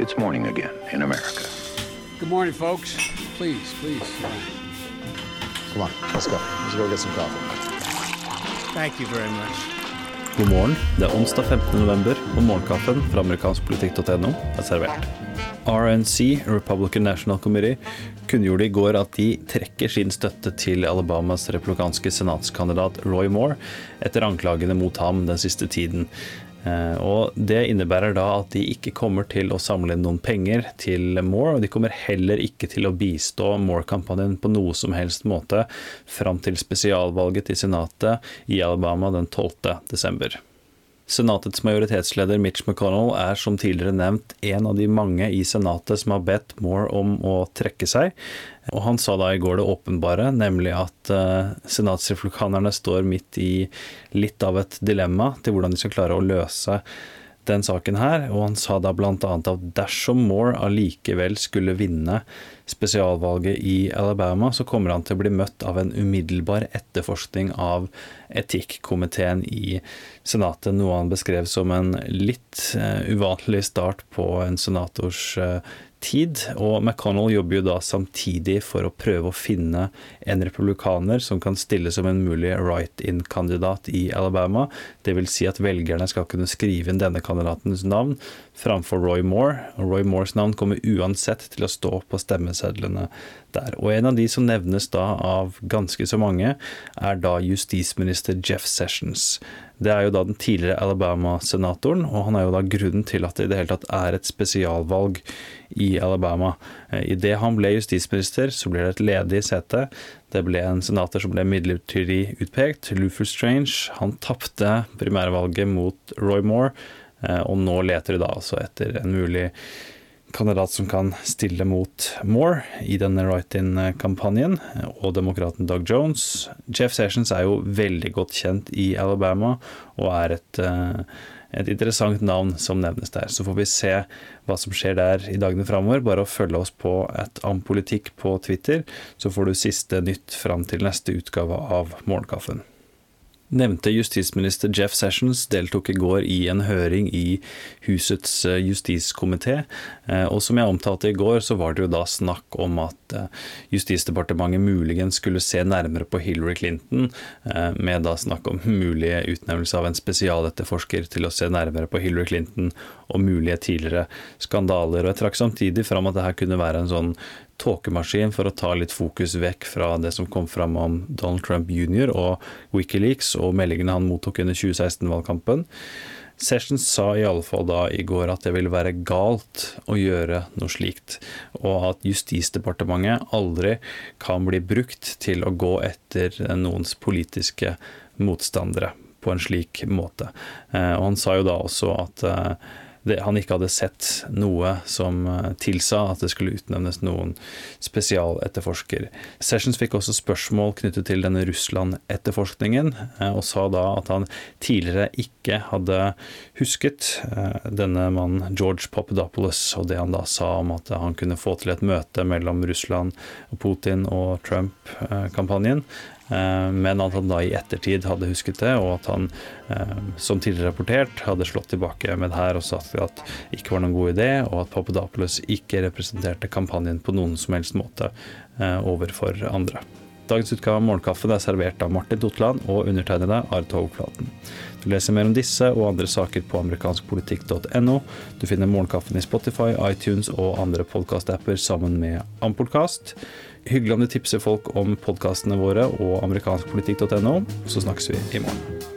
It's morning again in America. Good morning, folks. Please, please. Come on, let's go. Let's go get some coffee. Thank you very much. God morgen. Det er onsdag 15. november, og morgenkaffen fra amerikanskpolitikk.no er servert. RNC, Republican National Committee, kunngjorde i går at de trekker sin støtte til Alabamas republikanske senatskandidat Roy Moore etter anklagene mot ham den siste tiden. Eh, og Det innebærer da at de ikke kommer til å samle inn noen penger til More, og de kommer heller ikke til å bistå More-kampanjen på noe som helst måte fram til spesialvalget til Senatet i Alabama den 12. Senatets majoritetsleder Mitch McConnell er som tidligere nevnt en av de mange i Senatet som har bedt Moore om å trekke seg. Og han sa da i går det åpenbare, nemlig at uh, står midt i litt av et dilemma til hvordan de skal klare å løse den saken her, og han sa da bl.a. at dersom Moore allikevel skulle vinne spesialvalget i Alabama, så kommer han til å bli møtt av en umiddelbar etterforskning av etikkomiteen i Senatet, noe han beskrev som en litt uh, uvanlig start på en senators uh, tid, og McConnell jobber jo da samtidig for å prøve å finne en republikaner som kan stille som en mulig write-in-kandidat i Alabama. Vil si at velgerne skal kunne skrive inn denne kandidatens navn framfor Roy Moore. Roy Moores navn kommer uansett til å stå på stemmesedlene der. Og en av de som nevnes da av ganske så mange, er da justisminister Jeff Sessions. Det er jo da den tidligere Alabama-senatoren, og han er jo da grunnen til at det i det hele tatt er et spesialvalg i Alabama. Eh, Idet han ble justisminister, så ble det et ledig sete. Det ble en senator som ble midlertidig utpekt, Luther Strange. Han tapte primærvalget mot Roy Moore, eh, og nå leter de da altså etter en mulig kandidat som kan stille mot Moore i denne write-in-kampanjen, og demokraten Doug Jones. Jeff Sessions er jo veldig godt kjent i Alabama og er et, eh, et interessant navn som nevnes der. Så får vi se hva som skjer der i dagene framover. Bare å følge oss på et ampolitikk på Twitter, så får du siste nytt fram til neste utgave av Morgenkaffen. Nevnte justisminister Jeff Sessions deltok i går i en høring i husets eh, justiskomité. Eh, og som jeg omtalte i går, så var det jo da snakk om at eh, Justisdepartementet muligens skulle se nærmere på Hillary Clinton, med da snakk om mulige utnevnelse av en spesialetterforsker til å se nærmere på Hillary Clinton og mulige tidligere skandaler. Og jeg trakk samtidig fram at det her kunne være en sånn tåkemaskin for å ta litt fokus vekk fra det som kom fram om Donald Trump jr. og Wikileaks og meldingene han mottok under 2016-valgkampen. Sessions sa i alle fall da i går at det ville være galt å gjøre noe slikt, og at Justisdepartementet aldri kan bli brukt til å gå etter noens politiske motstandere på en slik måte. Eh, og han sa jo da også at eh, det, han ikke hadde sett noe som eh, tilsa at det skulle utnevnes noen spesialetterforsker. Sessions fikk også spørsmål knyttet til denne Russland-etterforskningen, eh, og sa da at han tidligere ikke hadde husket eh, denne mannen George Papadopoulos og det han da sa om at han kunne få til et møte mellom Russland, Putin og Trump-kampanjen. Eh, men at han da i ettertid hadde husket det, og at han, eh, som tidligere rapportert, hadde slått tilbake med det her og sagt at det ikke var noen god idé, og at Papadopoulos ikke representerte kampanjen på noen som helst måte eh, overfor andre. Dagens utgave av Morgenkaffen er servert av Martin Totland og undertegnede Art Hovflaten. Du leser mer om disse og andre saker på amerikanskpolitikk.no. Du finner Morgenkaffen i Spotify, iTunes og andre podkastapper sammen med Ampolkast. Hyggelig om du tipser folk om podkastene våre og amerikanskpolitikk.no. Så snakkes vi i morgen.